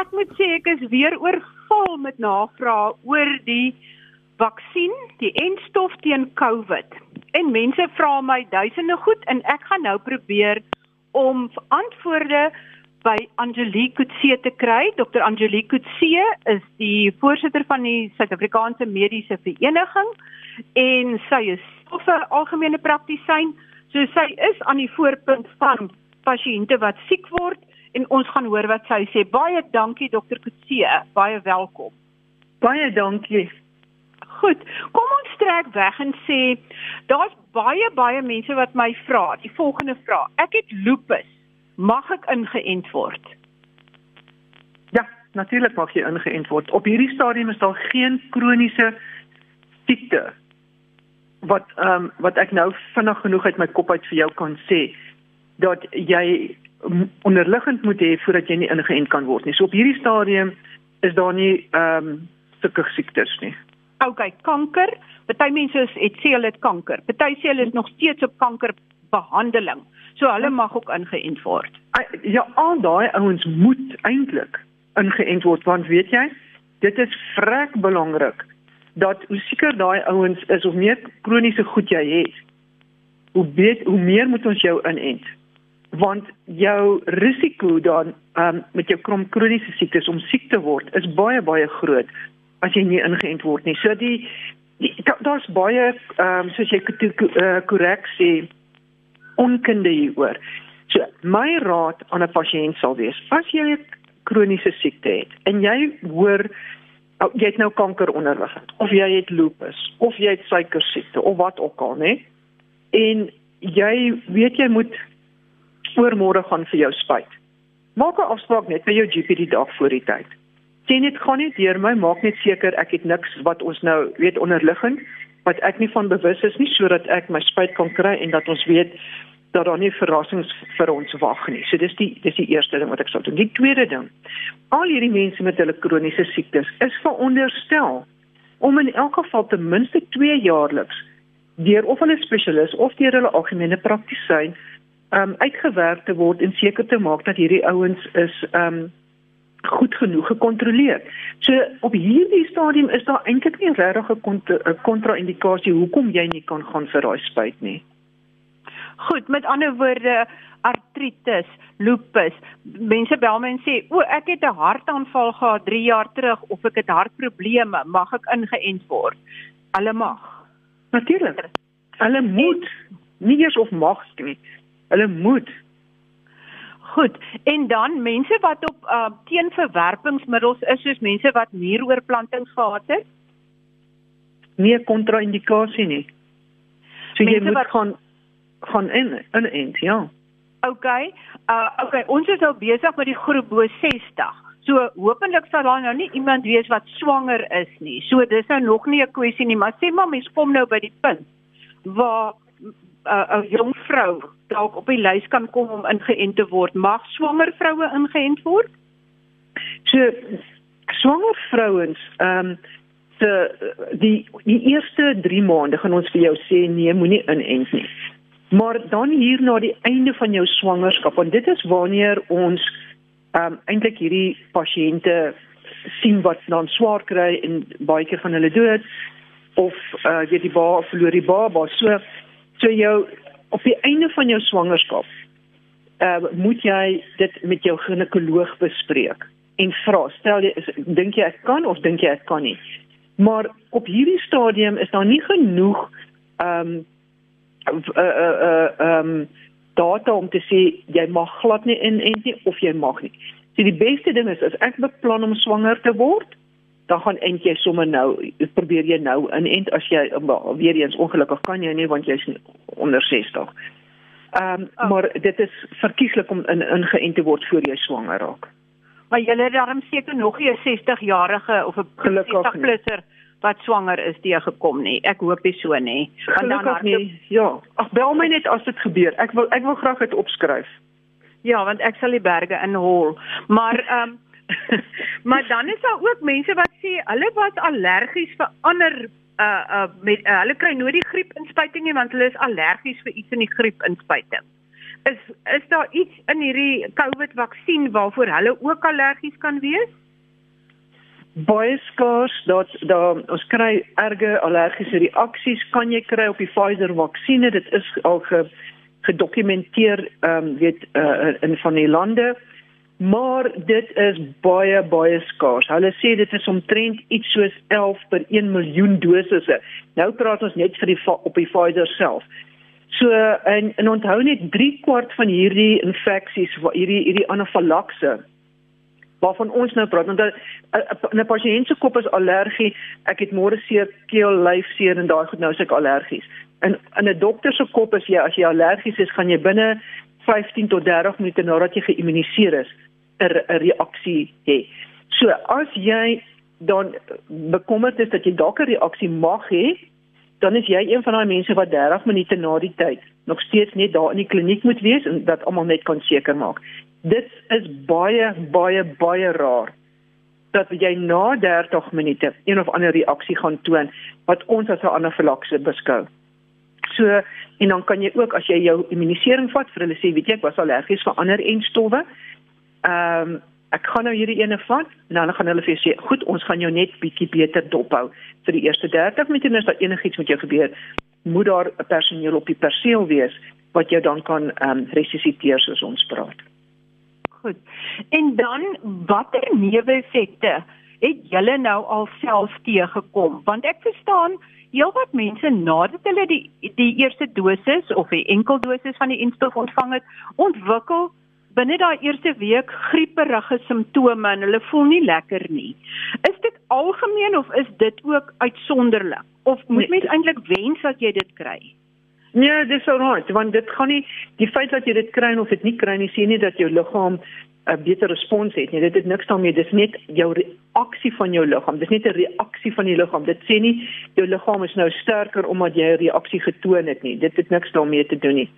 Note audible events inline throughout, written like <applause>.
ek moet sê ek is weer oorvol met navrae oor die vaksin, die enstof teen COVID. En mense vra my duisende goed en ek gaan nou probeer om antwoorde by Angelique Kutse te kry. Dr Angelique Kutse is die voorsitter van die Suid-Afrikaanse Mediese Vereniging en sy is 'n algemene praktisyn. So sy is aan die voorpunt van pasiënte wat siek word en ons gaan hoor wat sy sê. Baie dankie Dr Kutse, baie welkom. Baie dankie. Goed, kom ons trek weg en sê daar's baie baie mense wat my vra, die volgende vraag. Ek het lupus. Mag ek ingeënt word? Ja, natuurlik mag jy ingeënt word. Op hierdie stadium is daar geen kroniese siekte wat ehm um, wat ek nou vinnig genoeg uit my kop uit vir jou kan sê dat jy onderliggend moet hê voordat jy nie ingeënt kan word nie. So op hierdie stadium is daar nie ehm um, sulke siektes nie. Okay, kanker. Party mense is het sê hulle het kanker. Party sê hulle is nog steeds op kankerbehandeling. So hulle mag ook ingeënt word. Ja, al daai ouens moet eintlik ingeënt word want weet jy, dit is vrek belangrik dat hoe seker daai ouens is of meer kroniese goed jy het, hoe beter hoe meer moet ons jou inent. Want jou risiko dan um, met jou kroniese siektes om siek te word is baie baie groot as jy nie ingeënt word nie. So die, die daar's baie ehm um, soos jy eh, korrek uh, sê onkunde hieroor. So my raad aan 'n pasiënt sal wees: as jy 'n kroniese siekte het en jy hoor jy het nou kanker onderliggend of jy het lupus of jy het suiker siekte of wat ook al, né? En jy weet jy moet voormôre gaan vir jou spuit. Maak 'n afspraak net by jou GP die dag voor die tyd sê net gaan nie deur my maak net seker ek het niks wat ons nou weet onderliggend wat ek nie van bewus is nie sodat ek my spuit kan kry en dat ons weet dat daar nie verrassings vir ons wag nie. So dis die dis die eerste ding wat ek sou doen. Die tweede ding. Al hierdie mense met hulle kroniese siektes is veronderstel om in elk geval ten minste 2 jaarliks deur of hulle spesialis of deur hulle algemene praktisyn um uitgewerk te word en seker te maak dat hierdie ouens is um goed genoeg gekontroleer. So op hierdie stadium is daar eintlik nie regtig 'n kontra-indikasie hoekom jy nie kan gaan vir daai spuit nie. Goed, met ander woorde artritis, lupus. Mense bel my en sê, "O, ek het 'n hartaanval gehad 3 jaar terug of ek het hartprobleme, mag ek ingeënt word?" Hulle mag. Natuurlik. Hulle moet nie eers of mag nie. Hulle moet Goed. En dan mense wat op uh teenverwerpingsmiddels is soos mense wat nieroorplanting gehad het? Nee, kontra-indikasie nie. So mense jy moet wat... gaan gaan in in in ja. OK. Uh OK, ons is nou besig met die groep bo 60. So hopelik sal daar nou nie iemand wees wat swanger is nie. So dis nou nog nie 'n kwessie nie, maar sê maar mens kom nou by die punt waar 'n jong vrou dalk op die lys kan kom om ingeënt te word. Mag swanger vroue ingeënt word? So swanger vrouens, ehm um, se die die eerste 3 maande gaan ons vir jou sê nee, moenie inent nie. Maar dan hier na die einde van jou swangerskap, want dit is wanneer ons ehm um, eintlik hierdie pasiënte sien wat dan swaar kry en baie keer van hulle dood of uh weet die baba verloor die baba. So so jou op die einde van jou swangerskap uh, moet jy dit met jou ginekoloog bespreek en vra stel jy dink jy ek kan of dink jy ek kan nie maar op hierdie stadium is daar nie genoeg ehm um, uh uh uh um data om te sê jy mag glad nie in en nie of jy mag nie. So die beste ding is as ek beplan om swanger te word, dan gaan end jy sommer nou probeer jy nou inent as jy weer eens ongelukkig kan jy nie want jy's onder 60. Ehm um, oh. maar dit is verkieslik om in ingeënt te word voor jy swanger raak. Maar jy het daarom seker nog nie 'n 60 jarige of 'n gelukkig plusser wat swanger is die gekom nie. Ek hoop dit so nê. Want dan harte... nie. Ja. Ag bel my net as dit gebeur. Ek wil ek wil graag dit opskryf. Ja, want ek sal die berge inhol. Maar ehm um, <laughs> maar dan is daar ook mense wat sê hulle was allergies vir ander uh uh met uh, hulle kry nooit die griepinspuiting nie want hulle is allergies vir iets in die griepinspuiting. Is is daar iets in hierdie COVID vaksin waarvoor hulle ook allergies kan wees? baie skaars dat daar ons kry erge allergiese reaksies kan jy kry op die Pfizer vaksines dit is al ge, gedokumenteer ehm um, weet uh, in van die lande maar dit is baie baie skaars. Hulle sê dit is omtrent iets soos 11 per 1 miljoen dosisse. Nou praat ons net vir die op die Pfizer self. So en, en onthou net 3 kwart van hierdie infeksies hierdie hierdie anafilakse waarvan ons nou praat want 'n 'n pasiënt se kop is allergie ek het môre seer keel lyf seer en daai goed nou is ek allergies. In in 'n dokter se kop is jy as jy allergies is gaan jy binne 15 tot 30 minute nadat jy geïmmuniseer is 'n 'n reaksie hê so as jy dan bekommerd is dat jy dalk 'n reaksie mag hê dan is jy een van daai mense wat 30 minute na die tyd nog steeds net daar in die kliniek moet wees en dat almal net kan seker maak dit is baie baie baie rar dat jy na 30 minute een of ander reaksie gaan toon wat ons as 'n anafilakse beskou. So en dan kan jy ook as jy jou immunisering vat vir hulle sê weet jy ek was allergies vir ander enstowwe. Ehm um, ek gaan nou hierdie ene vat en dan gaan hulle vir jou sê goed ons gaan jou net bietjie beter dophou vir die eerste 30 minute en as daar enigiets met jou gebeur moet daar 'n personeel op die perseel wees wat jou dan kan ehm um, resusciteer soos ons praat. Goed. En dan watter neeweffekte het julle nou al self teëgekom? Want ek verstaan heelwat mense nadat hulle die die eerste dosis of die enkel dosis van die enstof ontvang het, ontwikkel binne daai eerste week grieperige simptome en hulle voel nie lekker nie. Is dit algemeen of is dit ook uitsonderlik? Of moet nee, mens eintlik wens dat jy dit kry? Nee, dis so right, want dit gaan nie die feit dat jy dit kry of dit nie kry nie sê nie dat jou liggaam 'n beter respons het nie. Dit het niks daarmee, dis net jou reaksie van jou liggaam. Dis net 'n reaksie van die liggaam. Dit sê nie jou liggaam is nou sterker omdat jy 'n reaksie getoon het nie. Dit het niks daarmee te doen nie.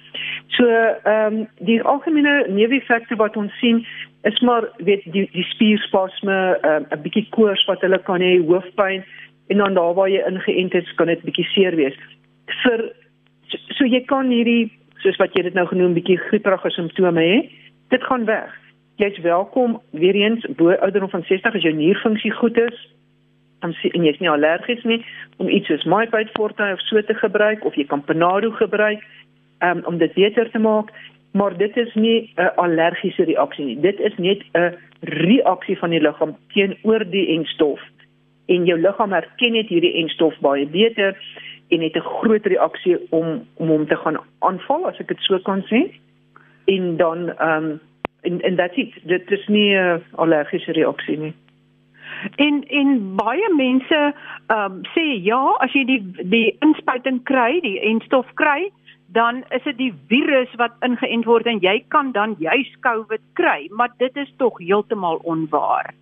So, ehm um, die algemene neeweffekte wat ons sien is maar weet die die spierspasme, ehm, 'n um, bietjie koors wat hulle kan hê, hoofpyn en dan daar waar jy ingeënt is, kan dit bietjie seer wees. Vir So, so jy kan hierdie soos wat jy dit nou genoem bietjie grieperige simptome hê. Dit gaan weg. Jy's welkom weer eens bo ouderdom van 60 as jou nierfunksie goed is. En jy's nie allergies nie om iets soos Mypite Forte of so te gebruik of jy kan Panado gebruik um, om dit beter te maak. Maar dit is nie 'n allergiese reaksie nie. Dit is net 'n reaksie van die liggaam teenoor die enstof. En jou liggaam herken net hierdie enstof baie beter en het 'n groot reaksie om om hom te gaan aanval as ek dit so kan sê. En dan ehm um, en en that's it. Dit is nie 'n allergiese reaksie nie. En en baie mense ehm um, sê ja, as jy die die inspuiting kry, die enstof kry, dan is dit die virus wat ingeënt word en jy kan dan juis COVID kry, maar dit is tog heeltemal onwaar.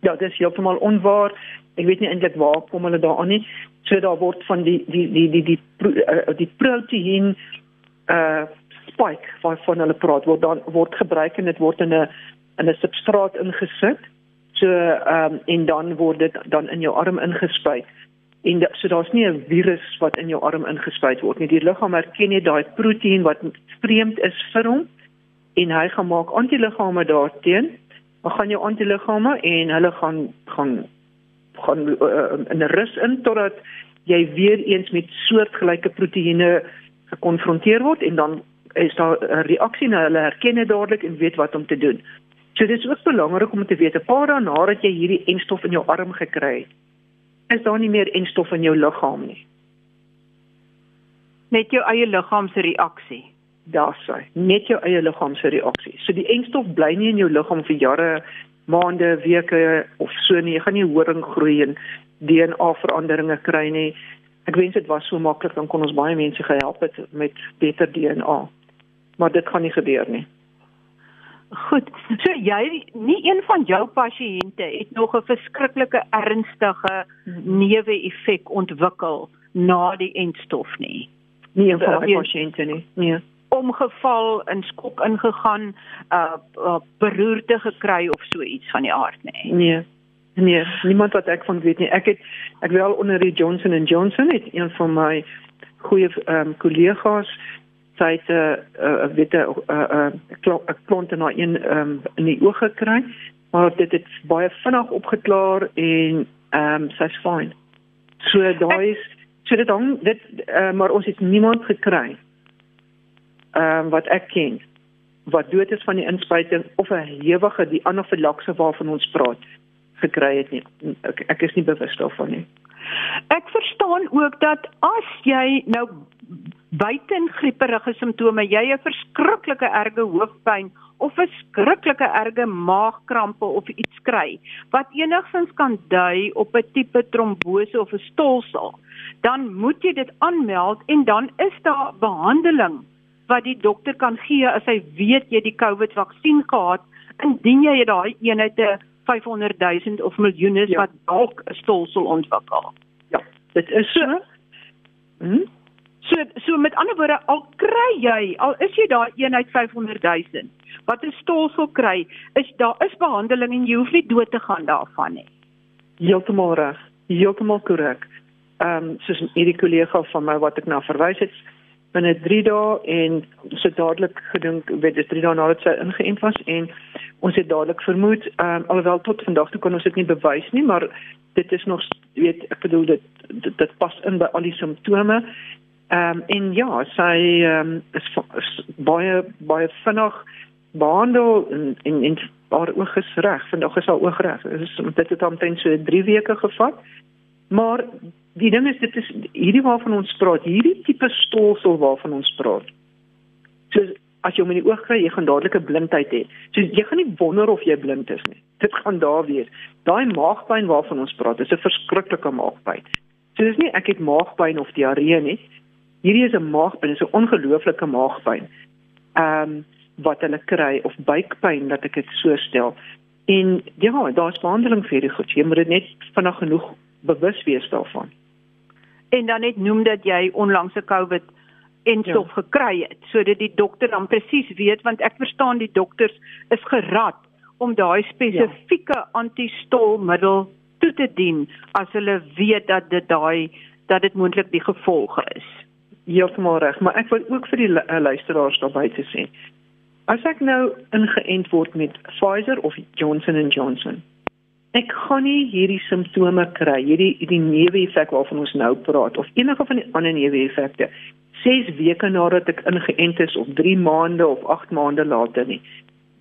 Ja, dit is heeltemal onwaar. Ek weet nie eintlik waar kom hulle daaraan nie so daar word van die die die die die die, uh, die proteïen uh spike van van hulle praat word dan word gebruik en dit word in 'n in 'n substraat ingesit. So ehm um, en dan word dit dan in jou arm ingespuit. En da, so daar's nie 'n virus wat in jou arm ingespuit word nie. Die liggaam herken net daai proteïen wat vreemd is vir hom en hy gaan maak antiliggame daarteen. Dan gaan jou antiliggame en hulle gaan gaan gaan uh, in 'n rus in totdat jy weer eens met soortgelyke proteïene gekonfronteer word en dan is daar 'n reaksie na hulle herken dit dadelik en weet wat om te doen. So dit is ook belangrik om te weet 'n paar dae nadat jy hierdie enstof in jou arm gekry het, is daar nie meer enstof in jou liggaam nie. Net jou eie liggaam se reaksie. Daar sê, net jou eie liggaam se reaksie. So die enstof bly nie in jou liggaam vir jare maande, weke of so nie. Jy gaan nie horing groei en DNA veranderinge kry nie. Ek wens dit was so maklik dan kon ons baie mense gehelp het met beter DNA. Maar dit gaan nie gebeur nie. Goed. So jy nie een van jou pasiënte het nog 'n verskriklike ernstige neeweffek ontwikkel na die entstof nie. Nie een van my pasiënte nie. Nee omgeval in skok ingegaan uh, uh beroerte gekry of so iets van die aard nê nee. nee nee niemand wat ek van weet nie ek het ek wel onder die Johnson and Johnson het een van my goeie ehm um, kollegas sy 'n uh, uh, weet 'n uh, uh, klont na een um, in die oog gekry, maar dit het baie vinnig opgeklaar en ehm um, sy's fyn. So daai is so dit dan dit uh, maar ons het niemand gekry. Ehm um, wat ek ken wat dood is van die inspuiting of 'n hewige die anafilakse waarvan ons praat gekry het nie. Ek, ek is nie bewus daarvan nie. Ek verstaan ook dat as jy nou buiten grieperige simptome, jy 'n verskriklike erge hoofpyn of 'n skrikkelike erge maagkrampe of iets kry wat enigsins kan dui op 'n tipe trombose of 'n stolsel, dan moet jy dit aanmeld en dan is daar behandeling wat die dokter kan gee as hy weet jy die COVID-vaksin gehad indien jy daai eenheid 'n 500 000 of miljoene ja. wat dalk 'n stolsel ontwikkel. Ja, dit is so. Hm? So so met ander woorde al kry jy al is jy daar eenheid 500 000 wat 'n stolsel kry, is daar is behandeling en jy hoef nie dood te gaan daarvan nie. Heeltemal reg. Heeltemal korrek. Ehm um, soos hierdie kollega van my wat ek na verwys het binne 3 dae en so dadelik gedink weet dit 3 dae nadat sy ingeënt was en ons het dadelik vermoed ehm um, alhoewel tot vandag toe kon ons dit nie bewys nie maar dit is nog weet ek bedoel dit dit, dit pas in by al die simptome Ehm um, en ja, sy ehm um, is, is baie baie vinnig behandel en en, en haar oog is reg. Vandag is haar oog reg. Dit het omtrent so 3 weke gevat. Maar die ding is dit is hierdie waarvan ons praat, hierdie tipe stolsel waarvan ons praat. So as jy hom in die oog kry, jy gaan dadelik 'n blindheid hê. So jy gaan nie wonder of jy blind is nie. Dit gaan daar wees. Daai maagpyn waarvan ons praat, is 'n verskriklike maagpyn. So dis nie ek het maagpyn of diarree nie hierdie is 'n maagpyn, is 'n ongelooflike maagpyn. Ehm um, wat hulle kry of buikpyn dat ek dit so stel. En ja, daar's behandeling vir hierdie goed. Jy moet dit net vinnig genoeg bewus wees daarvan. En dan net noem dat jy onlangs 'n COVID en stof ja. gekry het sodat die dokter dan presies weet want ek verstaan die dokters is gerad om daai spesifieke ja. antistolmiddel toe te dien as hulle weet dat dit daai dat dit moontlik die gevolge is heeltemal reg, maar ek wil ook vir die uh, luisteraars daarby te sê. As ek nou ingeënt word met Pfizer of Johnson & Johnson, ek gaan nie hierdie simptome kry, hierdie die neeweffek waarvan ons nou praat of enige van die ander neeweffekte 6 weke nadat ek ingeënt is of 3 maande of 8 maande later nie.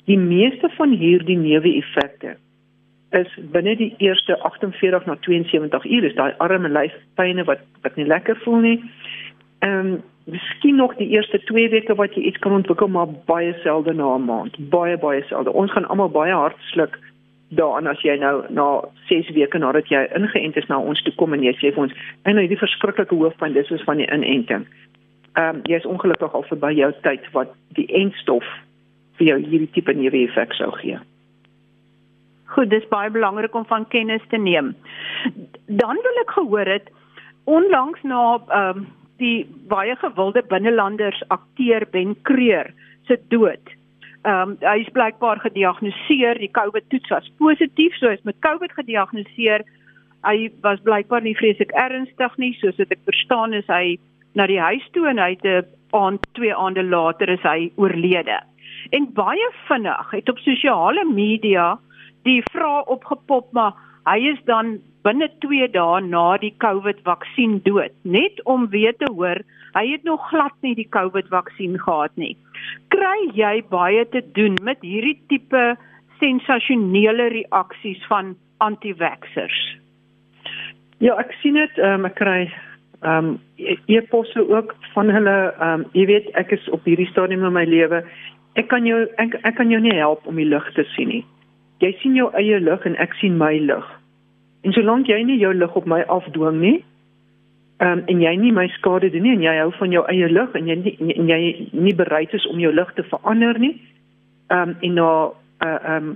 Die meeste van hierdie neeweffekte is binne die eerste 48 na 72 ure, is daai arme lyfpynne wat wat nie lekker voel nie ehm um, miskien nog die eerste 2 weke wat jy iets kan ontwikkel maar baie selde na 'n maand. Baie baie selde. Ons gaan almal baie hard sluk daaraan as jy nou na 6 weke nadat jy ingeënt is na ons toe kom en jy sê vir ons en nou die verskriklike hoofpyn dis is van die inenting. Ehm um, jy is ongelukkig al verby jou tyd wat die entstof vir jou hierdie tipe neeweffek sou gee. Goed, dis baie belangrik om van kennis te neem. Dan wil ek gehoor het onlangs na ehm um, die baie gewilde binnelanders akteur Ben Kreur se dood. Ehm um, hy is blykbaar gediagnoseer, die COVID toets was positief, so hy is met COVID gediagnoseer. Hy was blykbaar nie vreeslik ernstig nie, soos ek verstaan is hy na die huis toe en hy het 'n aand twee aande later is hy oorlede. En baie vinnig het op sosiale media die vraag opgepop maar hy is dan binne 2 dae na die COVID-vaksin dood, net om weer te hoor hy het nog glad nie die COVID-vaksin gehad nie. Kry jy baie te doen met hierdie tipe sensasionele reaksies van anti-vaxxers? Ja, ek sien dit, um, ek kry ehm um, e-posse ook van hulle ehm um, jy weet ek is op hierdie stadium in my lewe. Ek kan jou ek, ek kan jou nie help om die lig te sien nie. Jy sien jou eie lig en ek sien my lig. En solank jy nie jou lig op my afdwing nie, um, en jy nie my skade doen nie en jy hou van jou eie lig en jy nie, en jy nie bereid is om jou lig te verander nie, um, en na uh um,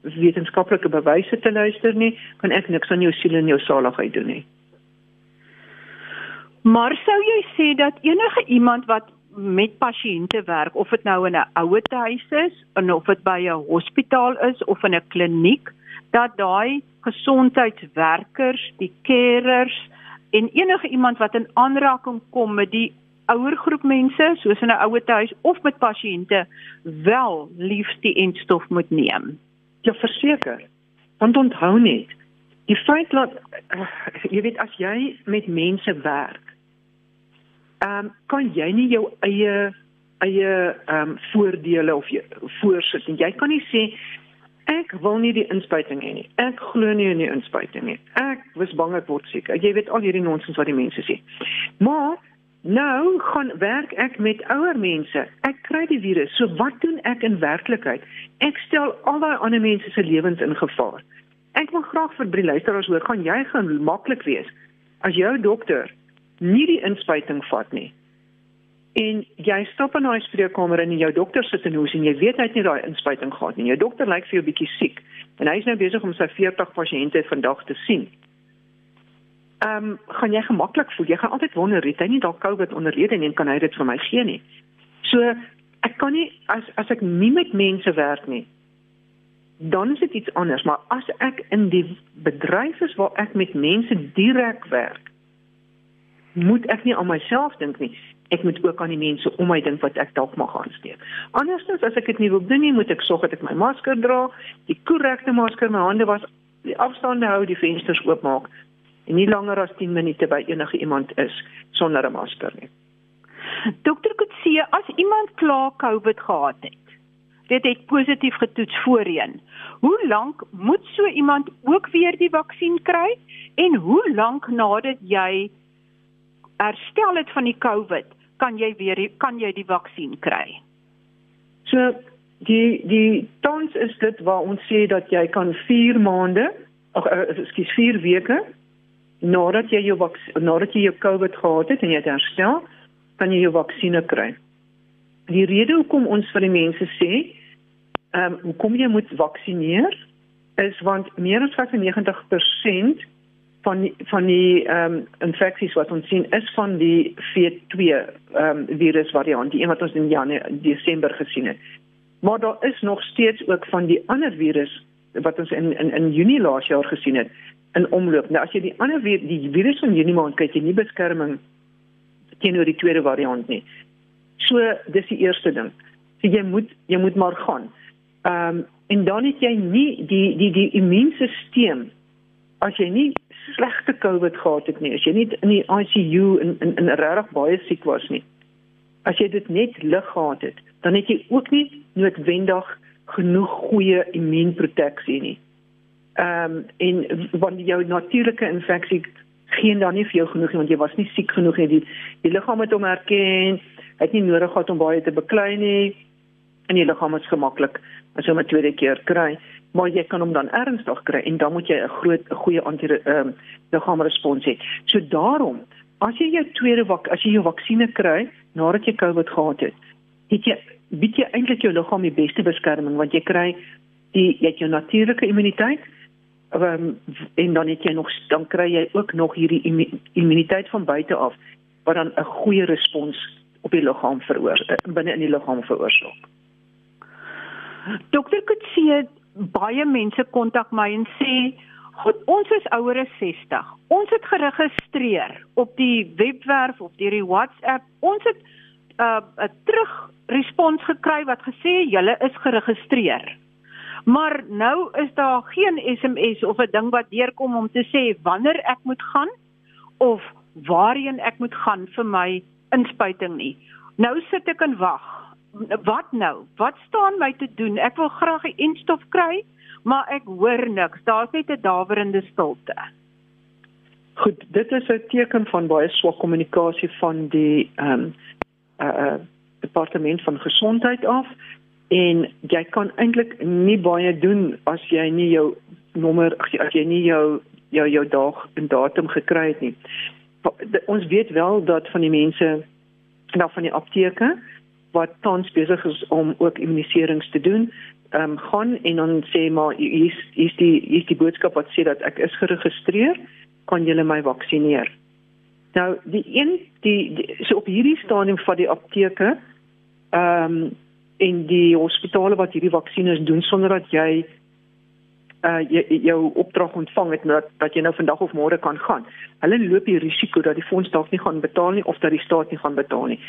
wetenskaplike bewyse te luister nie, kan ek niks aan jou siel en jou saligheid doen nie. Maar sou jy sê dat enige iemand wat met pasiënte werk of dit nou in 'n ouetehuis is of dit by 'n hospitaal is of in 'n kliniek dat daai gesondheidswerkers, die carers en enige iemand wat in aanraking kom met die ouer groep mense soos in 'n ouer huis of met pasiënte wel liefs die entstof moet neem. Ja, verseker. Want onthou net, die feit dat uh, jy weet as jy met mense werk, ehm um, kan jy nie jou eie eie ehm um, voordele of jy voorsit en jy kan nie sê ek wil nie die inspuiting hê nie. Ek glo nie in die inspuiting nie. Ek was bang ek word siek. Jy weet al hierdie nonsens wat die mense sê. Maar nou gaan werk ek met ouer mense. Ek kry die virus. So wat doen ek in werklikheid? Ek stel al daai ander mense se lewens in gevaar. Ek wil graag vir drie luisteraars hoor, gaan jy gemaklik wees as jou dokter nie die inspuiting vat nie? En jy stap in daai spreekkamer en jou dokter sit in hoes en jy weet hy het nie daai inspuiting gehad nie. Jou dokter lyk vir jou bietjie siek en hy is nou besig om sy 40 pasiënte vandag te sien. Ehm um, gaan jy gemaklik voel? Jy gaan altyd wonder, het hy nie dalk COVID onderlede nie en kan hy dit vir my gee nie? So ek kan nie as as ek nie met mense werk nie, dan is dit iets anders, maar as ek in die bedryf is waar ek met mense direk werk, moet ek nie aan myself dink nie ek moet ook aan die mense om my dink wat ek dalk mag aansteek. Andersins as ek dit nie wil doen nie, moet ek sorg dat ek my masker dra, die korrekte masker, my hande was, die afstande hou, die vensters oopmaak en nie langer as 10 minute by enige iemand is sonder 'n masker nie. Dokter Kutse, as iemand klaar COVID gehad het, dit het positief getoets voorheen. Hoe lank moet so iemand ook weer die vaksin kry en hoe lank nadat jy herstel het van die COVID kan jy weer kan jy die vaksin kry. So die die tans is dit waar ons sê dat jy kan 4 maande of uh, ekskuus 4 weke nadat jy jou nadat jy jou COVID gehad het en jy het herstel, kan jy jou vaksinne kry. Die rede hoekom ons vir die mense sê, ehm um, hoekom jy moet vaksineer is want meer as 95% van die, van die ehm um, infeksies wat ons sien is van die V2 ehm um, virus variant, die een wat ons in Januarie Desember gesien het. Maar daar is nog steeds ook van die ander virus wat ons in in in Junie laas jaar gesien het in omloop. Nou as jy die ander vir die virus van Junie maand kyk, jy nie beskerming teenoor die tweede variant nie. So dis die eerste ding. So jy moet jy moet maar gaan. Ehm um, en dan het jy nie die die die immuunstelsel as jy nie slegte COVID gehad het nie, as jy nie in die ICU in in, in regtig baie siek was nie. As jy dit net lig gehad het, dan het jy ook nie noodwendig genoeg goeie immuunproteksie nie. Ehm um, en wanneer jou natuurlike infeksie geen dan nie vir jou genoeg nie want jy was nie siek genoeg nie. Die, die liggaam het hom herken, het nie nodig gehad om baie te beklei nie en die liggaam is gemaklik as hom 'n tweede keer kry maar jy kan hom dan ernstig kry en dan moet jy 'n groot goeie anti ehm um, liggaamrespons hê. So daarom, as jy jou tweede wak as jy jou vaksines kry nadat jy COVID gehad het, het jy bied jy eintlik jou liggaam die beste beskerming want jy kry die jy het jou natuurlike immuniteit um, en dan het jy nog dan kry jy ook nog hierdie immuniteit van buite af wat dan 'n goeie respons op die liggaam veroorsaak binne in die liggaam veroorsaak. Dokter Kutse baie mense kontak my en sê God, ons is ouer as 60. Ons het geregistreer op die webwerf of deur die WhatsApp. Ons het 'n uh, 'n terugrespons gekry wat gesê julle is geregistreer. Maar nou is daar geen SMS of 'n ding wat deurkom om te sê wanneer ek moet gaan of waarheen ek moet gaan vir my inspuiting nie. Nou sit ek en wag wat nou? Wat staan my te doen? Ek wil graag 'n instof kry, maar ek hoor niks. Daar's net 'n dawerende stilte. Goed, dit is 'n teken van baie swak kommunikasie van die ehm um, uh departement van gesondheid af en jy kan eintlik nie baie doen as jy nie jou nommer as jy nie jou jou jou dag en datum gekry het nie. Ons weet wel dat van die mense nou van die apteke wat tans besig is om ook immuniserings te doen, ehm um, gaan en dan sê maar hier's hier's die hier's die boodskap wat sê dat ek is geregistreer, kan julle my vaksineer. Nou die een die, die so op hierdie stadium van die apteke ehm um, in die hospitale wat hierdie vaksines doen sonder dat jy uh jy, jou opdrag ontvang het dat dat jy nou vandag of môre kan gaan. Hulle loop die risiko dat die fonds dalk nie gaan betaal nie of dat die staat nie gaan betaal nie.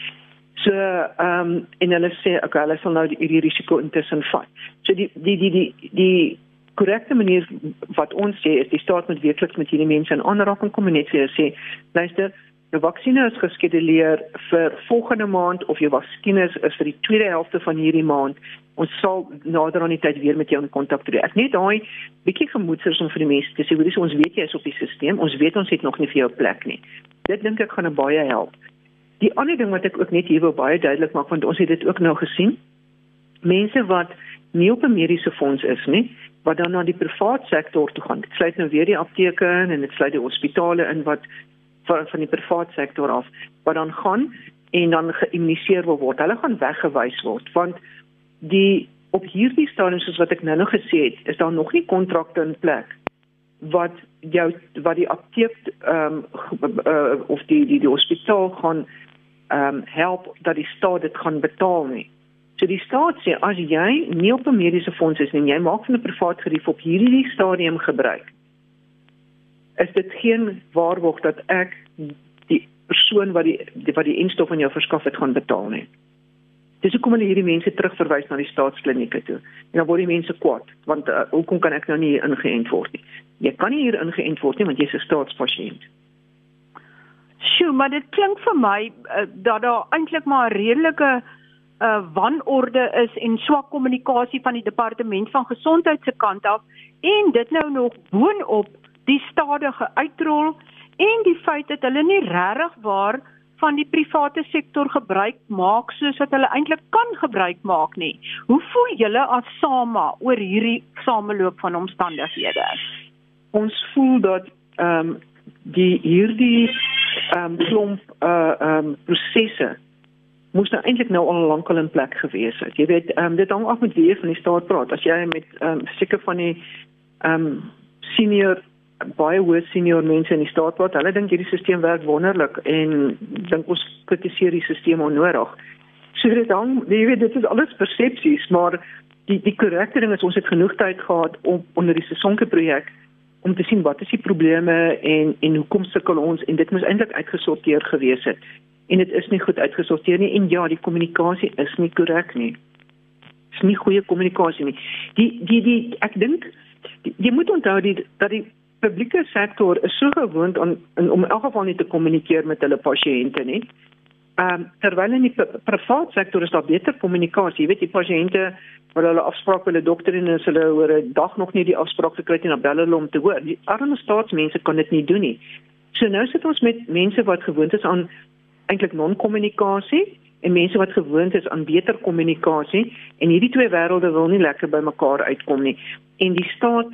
So ehm um, en hulle sê okay, hulle sal nou die, die risiko intussen vat. So die die die die die korrekte manier wat ons sê is die staat moet werklik met hierdie mense in aanraking kom en net vir sê, luister, jou vaksines is geskeduleer vir volgende maand of jou vaksines is vir die tweede helfte van hierdie maand. Ons sal nader aan die tyd weer met jou in kontak tree. Ek net daai bietjie gemoedsrus om vir die mense te sê, hoor, ons weet jy is op die stelsel. Ons weet ons het nog nie vir jou plek nie. Dit dink ek gaan baie help. Die ander ding wat ek ook net hier wil baie duidelik maak want ons het dit ook nou gesien. Mense wat nie op 'n mediese fonds is nie, wat dan na die private sektor toe gaan. Dit sluit nou weer die apteke in en dit sluit die hospitale in wat van van die private sektor af wat dan gaan en dan geïmmuniseer wil word. Hulle gaan weggewys word want die op hierdie stadium soos wat ek nou nog gesê het, is daar nog nie kontrakte in plek wat jou wat die apteek ehm um, uh, of die die die hospitaal gaan ehm um, help dat die staat dit gaan betaal nie. So die staat sê as jy nie op 'n mediese fonds is nie, jy maak van 'n privaat gerief op hierdie stadium gebruik, is dit geen waarborg dat ek die persoon wat die, die wat die instof aan jou verskaf het gaan betaal nie. Dis hoekom hulle hierdie mense terugverwys na die staatsklinieke toe. En dan word die mense kwaad want uh, hoekom kan ek nou nie ingeënt word nie? Jy kan nie hier ingeënt word nie want jy's 'n staatspasiënt. Sjoe, maar dit klink vir my uh, dat daar eintlik maar 'n redelike uh, wanorde is en swak kommunikasie van die departement van gesondheid se kant af en dit nou nog boonop die stadige uitrol en die feit dat hulle nie regtig waar van die private sektor gebruik maak soos wat hulle eintlik kan gebruik maak nie. Hoe voel julle as SAMA oor hierdie sameloop van omstandighede? Ons voel dat ehm um, die hierdie um, klomp uh um, prosesse moes nou eintlik nou al lankal in plek gewees het. Jy weet, um, dit hang af met wie jy van die staat praat. As jy met um, seker van die um, senior baie hoë senior mense in die staat praat, hulle dink hierdie stelsel werk wonderlik en dink ons kritiseer die stelsel onnodig. So dit hang, jy weet, dit is alles persepsies, maar die die korrekte ding is ons het genoeg tyd gehad om onder die sesonke projek om te sien wat is die probleme en en hoekom sukkel ons en dit moes eintlik uitgesorteer gewees het en dit is nie goed uitgesorteer nie en ja, die kommunikasie is nie korrek nie. Dis nie goeie kommunikasie nie. Die die die ek dink jy moet onthou die dat die publieke sektor is so gewoond aan om in elk geval nie te kommunikeer met hulle pasiënte nie. Ehm um, terwyl in die private sektor is daar beter kommunikasie. Jy weet die pasiënte wat hulle afspraak met 'n dokter en as hulle oor 'n dag nog nie die afspraak gekry het nie, dan bel hulle om te hoor. Die arme staatsmense kan dit nie doen nie. So nou sit ons met mense wat gewoond is aan eintlik non-kommunikasie en mense wat gewoond is aan beter kommunikasie en hierdie twee wêrelde wil nie lekker by mekaar uitkom nie. En die staat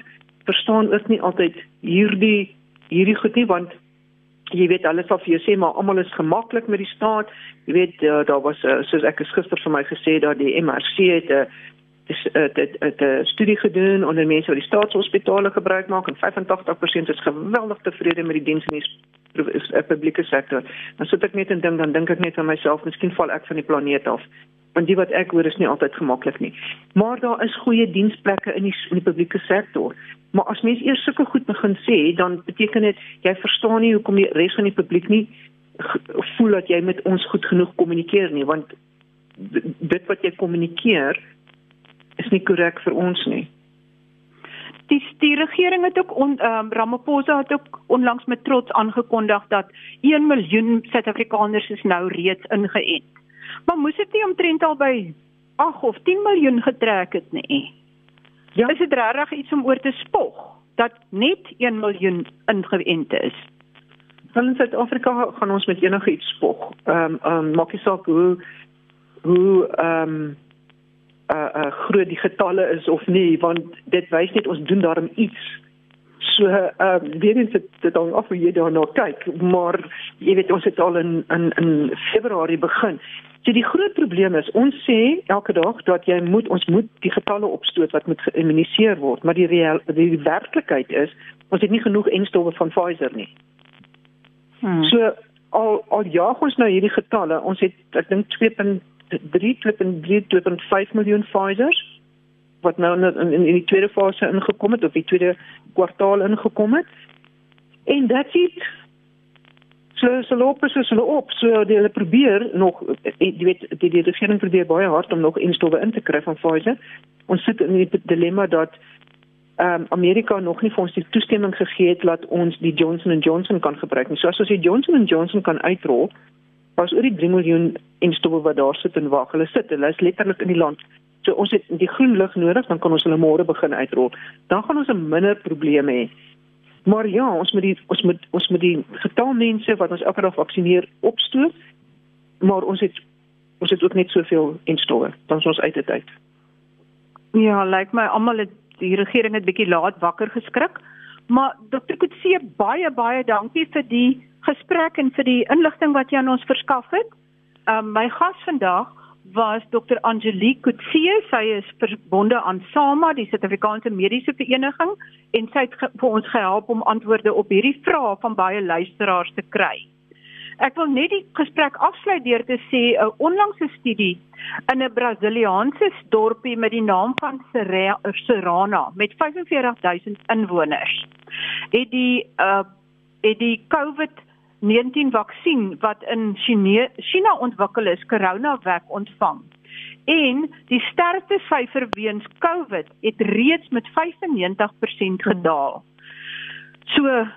verstaan ook nie altyd hierdie hierdie goed nie want jy weet alles of jy sê maar almal is gemaklik met die staat. Jy weet uh, daar was uh, soos ek gister vir my gesê dat die MRC het 'n uh, dit het 'n studie gedoen onder mense wat die staatshospitale gebruik maak en 85% is geweldig tevrede met die diens in die 'n publieke sektor. Dan sit ek net en dink dan dink ek net aan myself, miskien val ek van die planeet af. Want die wat ek hoor is nie altyd gemaklik nie. Maar daar is goeie diensplekke in die in die publieke sektor. Maar as mense eers sulke goed begin sê, dan beteken dit jy verstaan nie hoekom die res van die publiek nie voel dat jy met ons goed genoeg kommunikeer nie, want dit wat jy kommunikeer is nie korrek vir ons nie die die regering het ook on, um, Ramaphosa het ook onlangs met trots aangekondig dat 1 miljoen Suid-Afrikaners is nou reeds ingeënt. Maar moes dit nie omtrent al by 8 of 10 miljoen getrek het nie? Ja, is dit regtig iets om oor te spog dat net 1 miljoen ingeënt is? Van Suid-Afrika gaan ons met enige iets spog. Ehm um, ehm um, maak nie saak hoe hoe ehm um, uh uh groot die getalle is of nie want dit wys net ons doen daarom iets. So uh weer eens dit dit dan of jy daarna kyk, maar jy weet ons het al in in in Februarie begin. So die groot probleem is ons sê elke dag dat jy moet ons moet die getalle opstoot wat moet geïmmuniseer word, maar die reël die werklikheid is ons het nie genoeg enstowwe van Pfizer nie. Hmm. So al al jaag ons nou hierdie getalle, ons het ek dink 2 3.3 2.5 miljoen Pfizers wat nou in in, in die tweede fase ingekom het of die tweede kwartaal ingekom het. En dit is so so loop is hulle op. So hulle probeer nog jy weet die die regering probeer baie hard om nog instowwe in te kry van Pfizer. Ons sit in die dilemma dat ehm um, Amerika nog nie vir ons die toestemming gegee het dat ons die Johnson & Johnson kan gebruik nie. So as ons die Johnson & Johnson kan uitrol, was oor die 3 miljoen instowwe wat daar sit en wag. Hulle sit, hulle is letterlik in die land. So ons het die groen lig nodig, dan kan ons hulle môre begin uitrol. Dan gaan ons 'n minder probleme hê. Maar ja, ons moet die ons moet ons moet die getal mense wat ons elke dag vaksineer opstoot. Maar ons het ons het ook net soveel instowwe. Dan is ons uit dit uit. Ja, lyk like my almal het die regering het bietjie laat wakker geskrik. Maar Dr. Kutse baie baie dankie vir die gesprek en vir die inligting wat jy aan ons verskaf het. Um my gas vandag was Dr. Angelique Kutse. Sy is verbonde aan SAMA, die Suid-Afrikaanse Mediese Vereniging, en sy het vir ons gehelp om antwoorde op hierdie vrae van baie luisteraars te kry. Ek wil net die gesprek afsluit deur te sê 'n onlangse studie in 'n Brasiliaanse dorpie met die naam van Serrana met 45000 inwoners het die uh het die COVID-19 vaksin wat in China China ontwikkel is, CoronaVac ontvang. En die sterftesyfer weens COVID het reeds met 95% gedaal. So uh,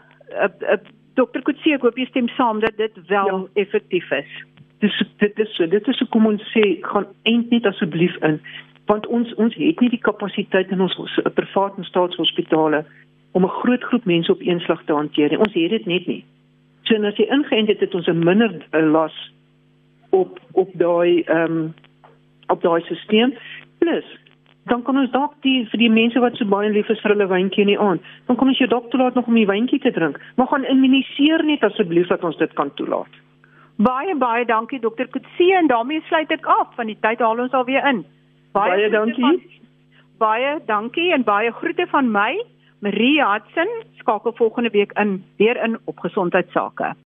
uh, Dokter Kutsie, ek hoop jy stem saam dat dit wel ja. effektief is. Dis dit is so, dit is so kom ons sê gaan eind net asseblief in want ons ons het nie die kapasiteit in ons privaat en staatshospitale om 'n groot groep mense op een slag te hanteer nie. Ons het dit net nie. So as jy ingeënt het, het ons 'n minder uh, las op op daai ehm um, op daai stelsel. Plus dan kan ons dalk die vir die mense wat so baie lief is vir hulle wyntjie in die aand, dan kan ons jou dalk toelaat nog om die wyntjie te drink. Maar gaan immuniseer net asseblief dat ons dit kan toelaat. Baie baie dankie dokter Kutse en daarmee sluit ek af van die tyd haal ons alweer in. Baie, baie dankie. Van, baie dankie en baie groete van my. Marie Hudson skakel volgende week in weer in op gesondheid sake.